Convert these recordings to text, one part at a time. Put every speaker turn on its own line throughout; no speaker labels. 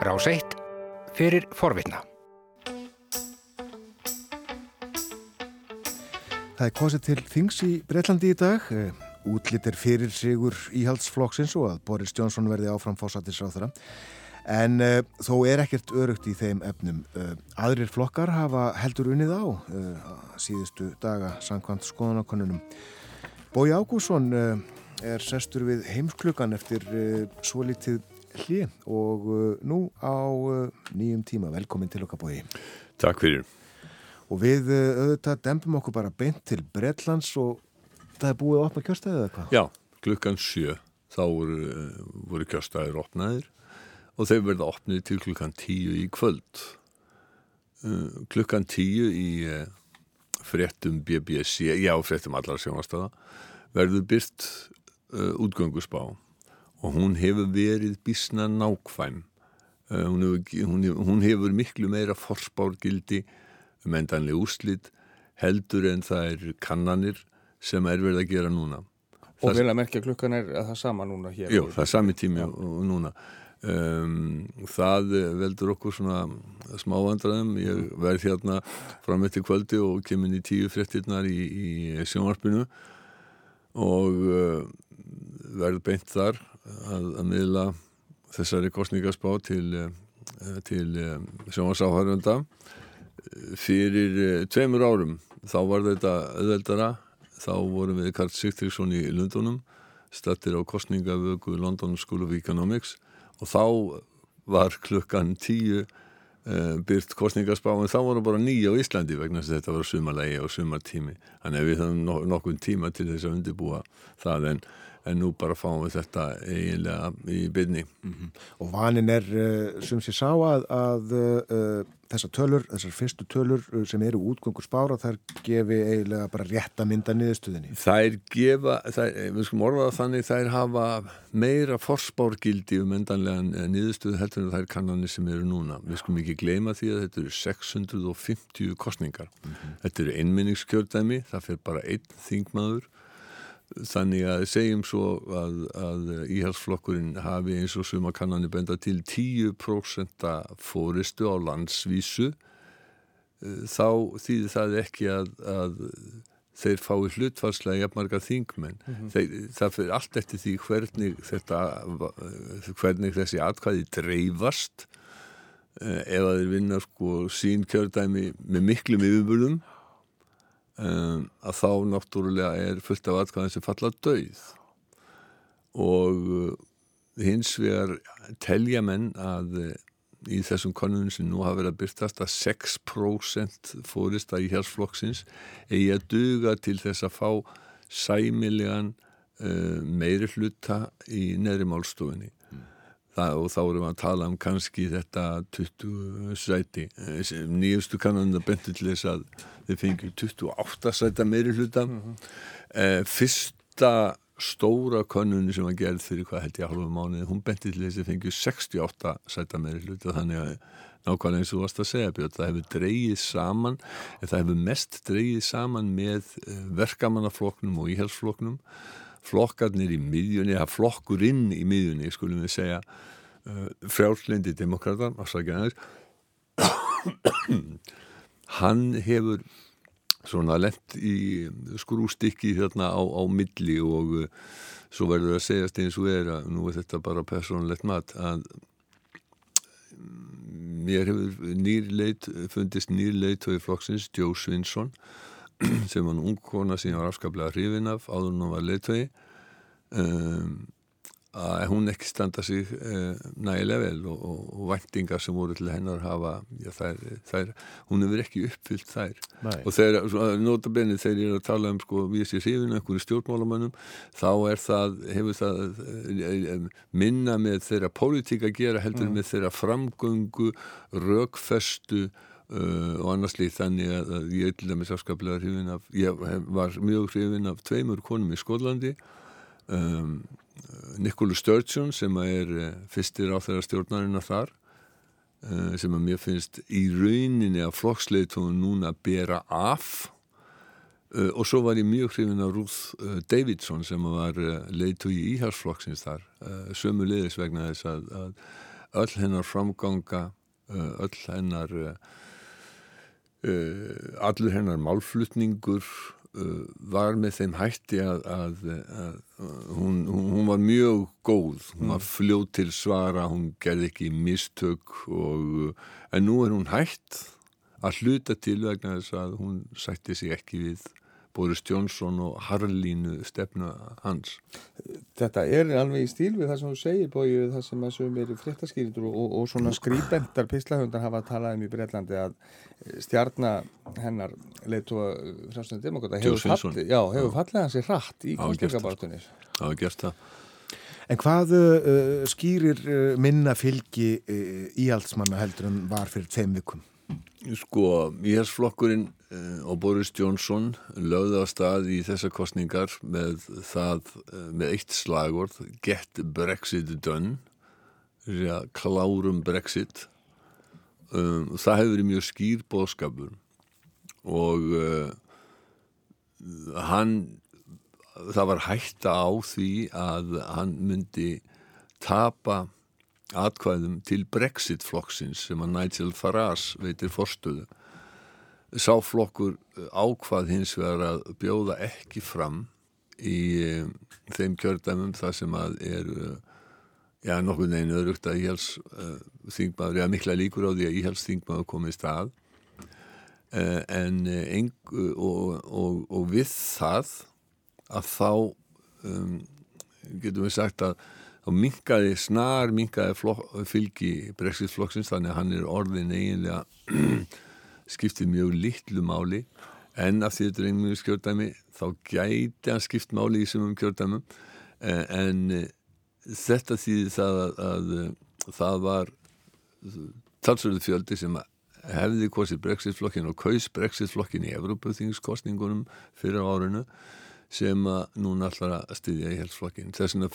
Rás 1 fyrir forvitna.
Það er kosið til þings í Breitlandi í dag. Útlitt er fyrir sigur íhaldsflokksins og að Boris Johnson verði áfram fósattisráþara. En uh, þó er ekkert örugt í þeim efnum. Uh, aðrir flokkar hafa heldur unnið á uh, síðustu daga samkvæmt skoðanakonunum. Bói Ágússon er sestur við heimsklukan eftir svo litið hlið og nú á nýjum tíma. Velkomin til okkar Bói.
Takk fyrir.
Og við auðvitað dempum okkur bara beint til Bretlands og það er búið að opna kjörstæðið eða hvað?
Já, klukkan sjö þá voru, voru kjörstæðir opnaðir og þeir verða opnið til klukkan tíu í kvöld. Uh, klukkan tíu í uh, fréttum BBC, já fréttum allar sjónastada, verður byrt uh, útgöngusbá og hún hefur verið bísna nákvæm. Hún hefur, hún, hefur, hún hefur miklu meira forspárgildi um endanlega úrslit heldur en það er kannanir sem er verið að gera núna.
Og vel að merkja klukkan er að það sama núna hér?
Jú, það er sami tími og núna. Um, það veldur okkur svona smávandræðum ég verð hérna fram eftir kvöldi og kemur í tíu fréttinnar í, í sjónvarpinu og uh, verð beint þar að, að miðla þessari kostningarspá til, uh, til uh, sjónvarsáhærunda fyrir uh, tveimur árum þá var þetta öðveldara þá vorum við Karl Sigtríksson í Lundunum stattir á kostningavöku London School of Economics. Og þá var klukkan tíu uh, byrt kostningarspáin þá voru bara nýja á Íslandi vegna þess að þetta var sumarlegi og sumartími. Þannig að við höfum nokkur tíma til þess að undirbúa það. En en nú bara fáum við þetta eiginlega í byrni. Mm -hmm.
Og vanin er uh, sem sé sá að, að uh, þessar tölur, þessar fyrstu tölur sem eru útgöngur spára, þær gefi eiginlega bara rétt að mynda niðurstuðinni.
Þær gefa, þær, við skulum orðaða þannig, þær hafa meira forspárgildi um endanlega niðurstuð heldur en þær kannanir sem eru núna. Við skulum ekki gleyma því að þetta eru 650 kostningar. Mm -hmm. Þetta eru einminningskjördæmi, það fyrir bara einn þingmaður þannig að segjum svo að, að íhalsflokkurinn hafi eins og suma kannanir benda til 10% fóristu á landsvísu. Eh, þá þýðir það ekki að, að þeir fái hlutfarslega jafnmarga þingmenn. Mm -hmm. þeir, það fyrir allt eftir því hvernig þetta hvernig þessi atkvæði dreifast. Eh, ef að þeir vinna sko sín kjördæmi með miklum yfirbúðum um, að þá náttúrulega er fullt af atkvæðin sem falla döið og uh, hins vegar telja menn að uh, í þessum konunum sem nú hafa verið að byrtast að 6% fórist að í hérsflokksins eigi að duga til þess að fá sæmilegan uh, meiri hluta í neðri málstofinni. Og þá erum við að tala um kannski þetta 20 sæti. Uh, nýjustu kannan það bentur til þess að þeir fengið 28 sæta meiri hluta. Mm -hmm. eh, fyrsta stóra konunni sem var gerð fyrir hvað held ég að halva mánuði, hún benti til þess að fengið 68 sæta meiri hluta. Þannig að nákvæmlega eins og þú varst að segja Björn, það hefur dreyið saman það hefur mest dreyið saman með eh, verkamannafloknum og íhelsfloknum flokkarnir í miðjunni, eða flokkurinn í miðjunni, skulum við segja uh, frjálflindi demokrata hann hefur svona lent í skrústikki hérna á, á milli og uh, svo verður að segjast eins og er að nú er þetta bara personlegt mat að mér hefur nýrleit fundist nýrleit í flokksins Joe Svinsson sem var ung kona sem ég var afskaplega hrifin af áður en hún var leitvegi um, að hún ekki standa sig uh, nægilega vel og, og, og væntingar sem voru til hennar hafa já, þær, þær, hún hefur ekki uppfyllt þær Nei. og þegar, notabenni þegar ég er að tala um sko, við sér hrifinu, einhverju stjórnmálamannum þá er það, hefur það uh, minna með þeirra pólitík að gera heldur mm. með þeirra framgöngu, rögfestu uh, og annars líkt þannig að, að ég til dæmis afskaplega hrifin af, ég var mjög hrifin af tveimur konum í Skólandi um Nikólu Sturgeon sem er eh, fyrstir á þeirra stjórnarina þar eh, sem að mér finnst í rauninni að flokksleitunum núna bera af. Eh, og svo var ég mjög hrifin af Ruth Davidson sem var leitu í íhalsflokksins þar. Sömu leiðis vegna þess að, að, öll hennar framganga öll hennar allur hennar málflutningur var með þeim hætti að, að, að hún, hún var mjög góð. Hún var fljóð til svara hún gerði ekki mistök og, en nú er hún hætt að hluta til vegna þess að hún sætti sig ekki við Boris Johnson og Harlínu stefna hans.
Þetta er alveg í stíl við það sem þú segir bóið það sem að sögum er fréttaskýrindur og, og, og svona skrýbentar pislahundar hafa talað um í Breitlandi að stjarnar hennar leitu að frástunum demokota hefur, fall, já, hefur fallið hansi rætt í kostningabartunir.
Það hefur gert það.
En hvað uh, skýrir uh, minna fylgi uh, íhaldsmanna heldur en var fyrir tveim vikum?
Sko, íhalsflokkurinn uh, og Boris Johnson lögði á stað í þessar kostningar með það, uh, með eitt slagord Get Brexit Done klárum Brexit. Um, það hefur verið mjög skýr bóðskapur og uh, hann það var hætta á því að hann myndi tapa atkvæðum til Brexit-flokksins sem að Nigel Farage veitir forstöðu. Sáflokkur eh, ákvað hins vegar að bjóða ekki fram í um, þeim kjördæmum það sem að er uh, já, nokkur neginn öðrugt að íhjals uh, þingmaður, eða mikla líkur á því að íhjals þingmaður komið stað en eng, og, og, og við það að þá um, getum við sagt að þá minkaði snar, minkaði fylgi brexitflokksins þannig að hann er orðin eiginlega skiptið mjög litlu máli. En af því þetta er einmjög skjörðdæmi þá gæti hann skipt máli í sumum kjörðdæmum eh, en eh, þetta þýði það að, að, að það var talsverðu fjöldi sem hefði kosið brexitflokkin og kaus brexitflokkin í Evropaþingskostningunum fyrir árinu sem að núna allar að styðja í helsflokkin þess vegna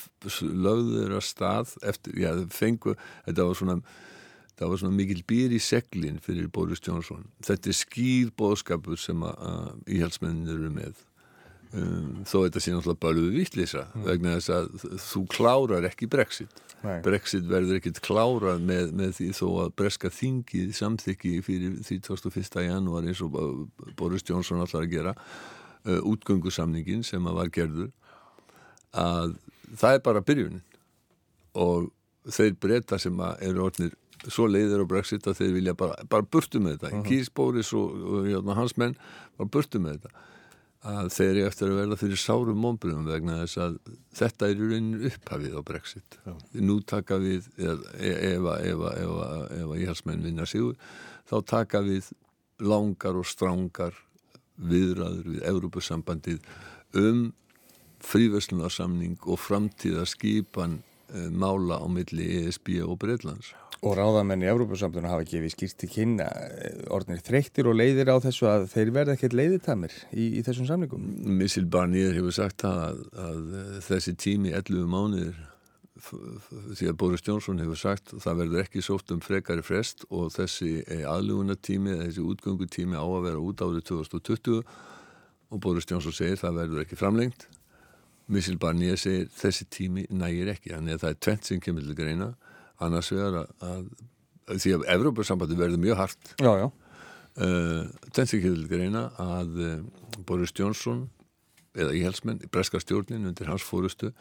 lögður að stað eftir, já fengu þetta var svona, það var svona mikil býr í seglinn fyrir Boris Johnson þetta er skýr bóðskapur sem að, að íhjálpsmennir eru með um, þó þetta sé náttúrulega bara viðlýsa mm. vegna þess að þú klárar ekki Brexit Nei. Brexit verður ekkit klárað með, með því þó að breska þingið samþykki fyrir 31. janúar eins og Boris Johnson allar að gera uh, útgöngusamningin sem að var gerður að það er bara byrjunin og þeir breyta sem að eru orðnir svo leiðir á Brexit að þeir vilja bara, bara burtu með þetta, uh -huh. Kís Bóris og, og, og hans menn bara burtu með þetta að þeir eru eftir að verða fyrir sárum mómbröðum vegna þess að þetta er í rauninu upphafið á Brexit Já. nú taka við ef að íhalsmenn vinna sigur þá taka við langar og strángar viðræður við Európusambandið um fríverslunarsamning og framtíða skipan e, mála á milli ESB og Breitlands.
Og ráðamenn í Európusambandinu hafa skýrt til kynna eh, orðinir þreyttir og leiðir á þessu að þeir verða ekkert leiðitamir í, í þessum samningum.
Missil Barnier hefur sagt að, að þessi tími 11 mánuðir því að Boris Jónsson hefur sagt það verður ekki sótt um frekari frest og þessi aðlugunatími þessi útgöngutími á að vera út árið 2020 og Boris Jónsson segir það verður ekki framlengt. Missil Barnier segir þessi tími nægir ekki, þannig að það er tvent sem kemur til greina, annars vegar að, að því að Evrópussambandi verður mjög hart. Uh, tvent sem kemur til greina að uh, Boris Jónsson eða íhelsmenn, breska stjórnin undir hans fórustu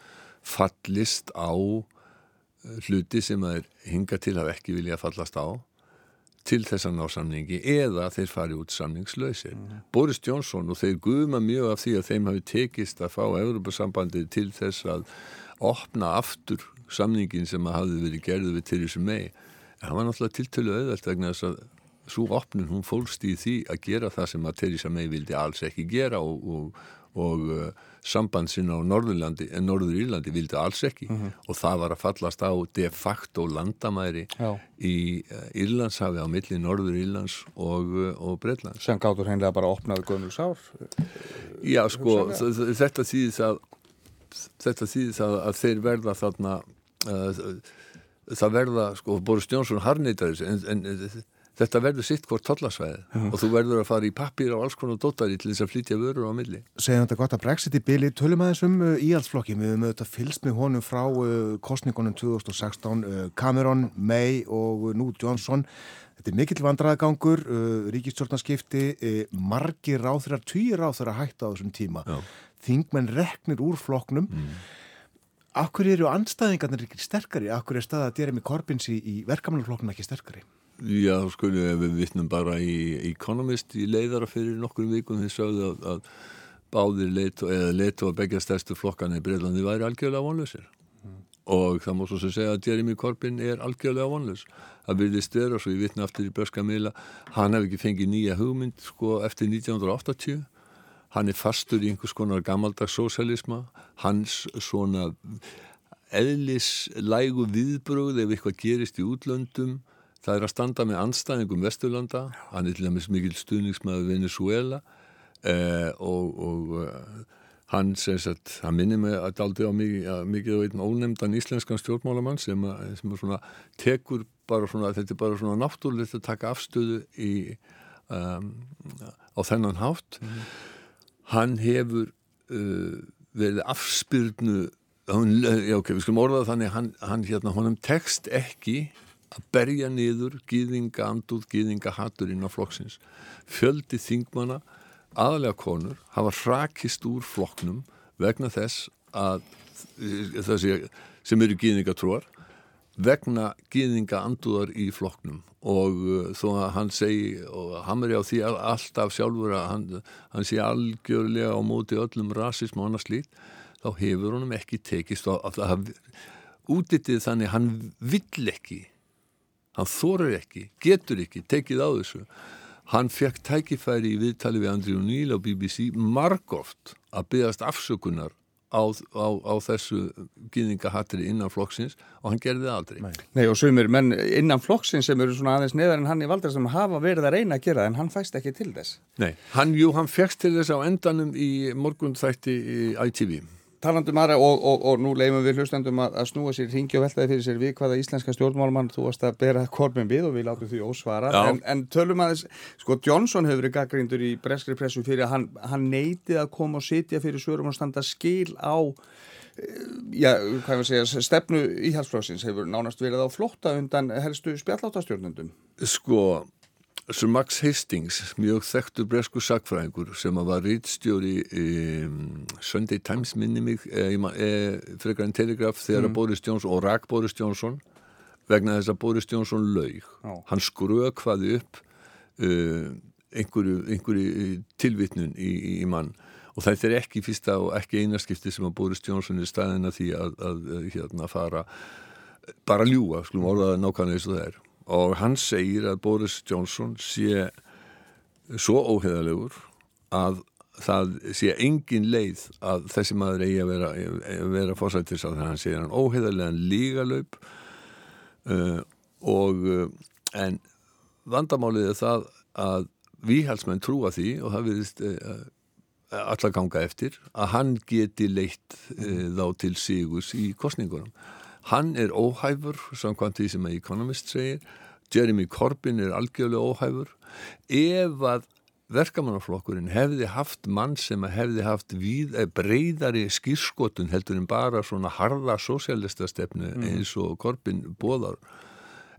fallist á eh, hluti sem þeir hinga til að ekki vilja fallast á til þess að ná samningi eða þeir fari út samningslausir. Mm. Boris Johnson og þeir guðma mjög af því að þeim hafi tekist að fá Európa-sambandið til þess að opna aftur samningin sem að hafi verið gerðið við til þessu mei. En það var náttúrulega tiltölu auðvelt vegna þess að svo opnun hún fólst í því að gera það sem að Theresa May vildi alls ekki gera og, og, og uh, samband sinna á Norðurlandi en Norður Írlandi vildi alls ekki mm -hmm. og það var að fallast á de facto landamæri
Já.
í uh, Írlandshafi á milli Norður Írlands og, uh, og Breitlands
sem gáttur hennilega bara opnaði gömul sár
Já sko þetta þýðis að þetta þýðis að, að þeir verða þarna það verða sko Boris Jónsson harneytar en, en þetta verður sitt hvort tollasvæði og þú verður að fara í pappir á alls konar dóttari til þess að flytja vörur á milli.
Segjum þetta gott að Brexit í byli, tölum aðeins um uh, íhaldsflokki, við höfum auðvitað fylst með honum frá uh, kostningunum 2016, uh, Cameron, May og nú Johnson. Þetta er mikill vandraðgangur, ríkistjórnarskipti, margir ráþurar, týr ráþurar hægt á þessum tíma. Já. Þingmenn reknir úr flokknum. Mm. Akkur eru anstæðingarnir sterkari? Akkur er staða að Jeremy Corbins í, í verkamannflokknum ekki sterkari?
Já, sko, við vittnum bara í Economist í leiðara fyrir nokkur vikum þess að, að báðir leitu, eða leitu að begja stærstu flokkana í Breitlandi væri algjörlega vonlausir. Mm. og það múst svo segja að Jeremy Corbyn er algjörlega vonlaus. Það byrðist vera, svo ég vittna aftur í Börska miðla hann hef ekki fengið nýja hugmynd sko eftir 1980 hann er fastur í einhvers konar gammaldags sósalisma, hans svona eðlislægu viðbröð ef eitthvað gerist í útlöndum það er að standa með anstæðingum Vesturlanda, hann er til dæmis mikil stuðningsmaður Venezuela eh, og, og uh, hann, sagt, hann minnir mig að aldrei á mikið, mikið á einn ónemndan íslenskan stjórnmálamann sem, að, sem að svona, tekur bara svona, þetta er bara svona náttúrulegt að taka afstöðu í, um, á þennan hátt. Mm -hmm. hann hefur uh, verið afspyrnu já ok, við skulum orðað þannig hann, hann hérna, honum tekst ekki að berja niður gýðinga andúð, gýðinga hatturinn á flokksins. Fjöldi þingmana, aðalega konur, hafa rakist úr flokknum vegna þess að þessi sem eru gýðinga trúar vegna gýðinga andúðar í flokknum og uh, þó að hann segi og er á því alltaf sjálfur að hann, hann sé algjörlega á móti öllum rasism og annars lít þá hefur honum ekki tekist að útitið þannig hann vill ekki hann þorir ekki, getur ekki, tekið á þessu hann fekk tækifæri í viðtali við Andri og Níl á BBC margóft að byggast afsökunar á, á, á þessu gýðingahattri innan flokksins og hann gerði það aldrei.
Nei, Nei og sumir menn innan flokksins sem eru svona aðeins neðar en hann í valdar sem hafa verið að reyna að gera en hann fæst ekki til þess.
Nei, hann, jú, hann fekst til þess á endanum í morgun þætti í ITV
talandum aðra og, og, og nú leifum við hlustandum að, að snúa sér hringi og veltaði fyrir sér við hvaða íslenska stjórnmálmann þú varst að bera korfin við og við látum því ósvara. En, en tölum aðeins, sko Johnson hefur verið gaggrindur í breskri pressu fyrir að hann, hann neitið að koma og sitja fyrir svörum og standa skil á eh, já, hvað ég að segja stefnu íhalsflóksins hefur nánast verið á flotta undan helstu spjallátastjórnundum
Sko Sir Max Hastings, mjög þekktur bresku sakfræðingur sem var rítstjóri í Sunday Times minni mig e, e, frekar en Telegraph þegar mm. Boris Johnson og rak Boris Johnson vegna þess að Boris Johnson laug. Oh. Hann skrökvaði upp uh, einhverju, einhverju tilvitnun í, í, í mann og þetta er ekki fyrsta og ekki einaskipti sem að Boris Johnson er staðina því að, að, að hérna fara bara ljúa, skulum orðaða nákvæmlega eins og það er og hann segir að Boris Johnson sé svo óheðalegur að það sé engin leið að þessi maður eigi að vera, vera fórsættis að hann segir hann óheðalegan lígalaup uh, og uh, en vandamálið er það að viðhalsmenn trúa því og það viðist uh, allar ganga eftir að hann geti leitt uh, þá til sígus í kostningunum Hann er óhæfur, samkvæmt því sem að Economist segir. Jeremy Corbyn er algjörlega óhæfur. Ef að verkamannaflokkurinn hefði haft mann sem hefði haft við, eh, breyðari skýrskotun heldur en bara svona harða sósjálista stefnu mm. eins og Corbyn bóðar.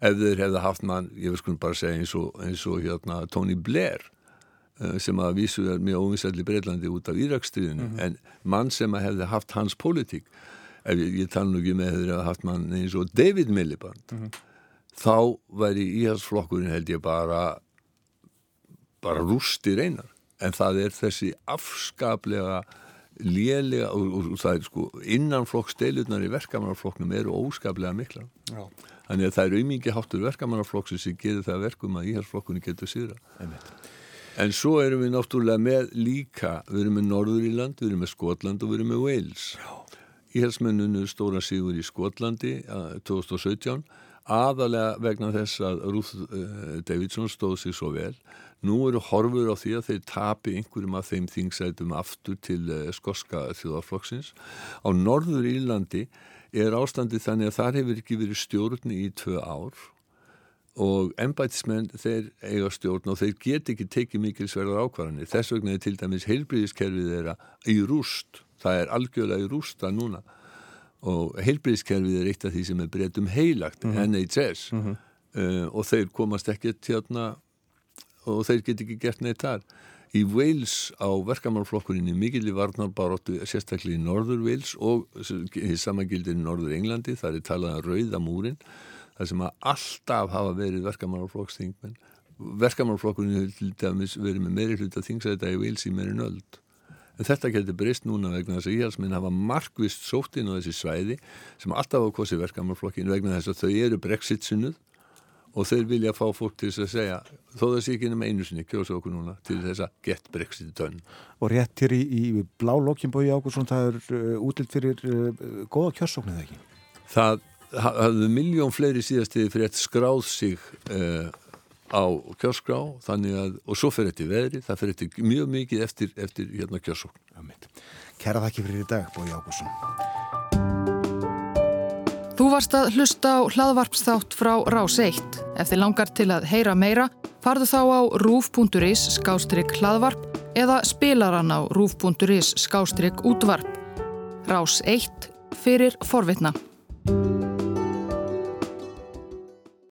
Ef þeir hefði haft mann, ég veist sko bara segja eins og, eins og hérna, Tony Blair eh, sem að vísu er mjög óvinsætli Breitlandi út af Íraksstriðinu mm -hmm. en mann sem hefði haft hans politík ef ég, ég tala nú ekki með þeirra haft mann eins og David Milliband mm -hmm. þá væri íhalsflokkurinn held ég bara bara rústi reynar en það er þessi afskaplega lélega og, og, og það er sko innanflokksteilurnar í verkamannarflokknum eru óskaplega mikla Já. þannig að það er auðmingi háttur verkamannarflokksins sem gerir það verkum að íhalsflokkunni getur síðra en svo erum við náttúrulega með líka við erum með Norður Íland, við erum með Skotland og við erum með Wales. Já Íhalsmennunu stóra sigur í Skotlandi 2017 aðalega vegna þess að Ruth uh, Davidson stóð sér svo vel. Nú eru horfur á því að þeir tapi einhverjum af þeim þingsætum aftur til uh, skoska þjóðarflokksins. Á norður Írlandi er ástandi þannig að þar hefur ekki verið stjórn í tvö ár og embætismenn þeir eiga stjórn og þeir get ekki tekið mikilsverðar ákvarðanir þess vegna er til dæmis heilbríðiskerfið þeirra í rúst það er algjörlega í rústa núna. Og heilbríðiskerfið er eitt af því sem er breytum heilagt mm -hmm. NHS mm -hmm. uh, og þeir komast ekkert hérna og þeir get ekki gert neitt þar. Í Wales á verkamálflokkurinni mikill í varnarbaróttu sérstaklega í Norður Wales og samagildir í Norður Englandi þar er talað að um rauðamúrin þar sem að alltaf hafa verið verkamálflokksþingmenn verkamálflokkurinn hefur til dæmis verið með meiri hlut að þingsæta í Wales í meiri nöld en þetta getur breyst núna vegna þess að íhalsminn hafa markvist sótt inn á þessi svæði sem alltaf á kosi verkamálflokkin vegna þess að þau eru brexit-sunnuð og þeir vilja fá fólk til þess að segja þó það sé ekki nema einu sinni kjósa okkur núna til þess að get brexit dönn
Og rétt hér í, í blá lokinbói ákvæmsson það er uh, útlitt fyrir uh, góða kjörsóknið ekki?
Það hafðu miljón fleiri síðastiði fyrir að skráð sig uh, á kjörskrá þannig að, og svo fyrir þetta veðri það fyrir þetta mjög mikið eftir, eftir hérna kjörsókn
Kæra þakki fyrir í dag, Bói Ágúrsson
Þú varst að hlusta á hlaðvarpsþátt frá Rás 1. Ef þið langar til að heyra meira, farðu þá á rúf.is skástrygg hlaðvarp eða spilaran á rúf.is skástrygg útvarp. Rás 1 fyrir forvitna.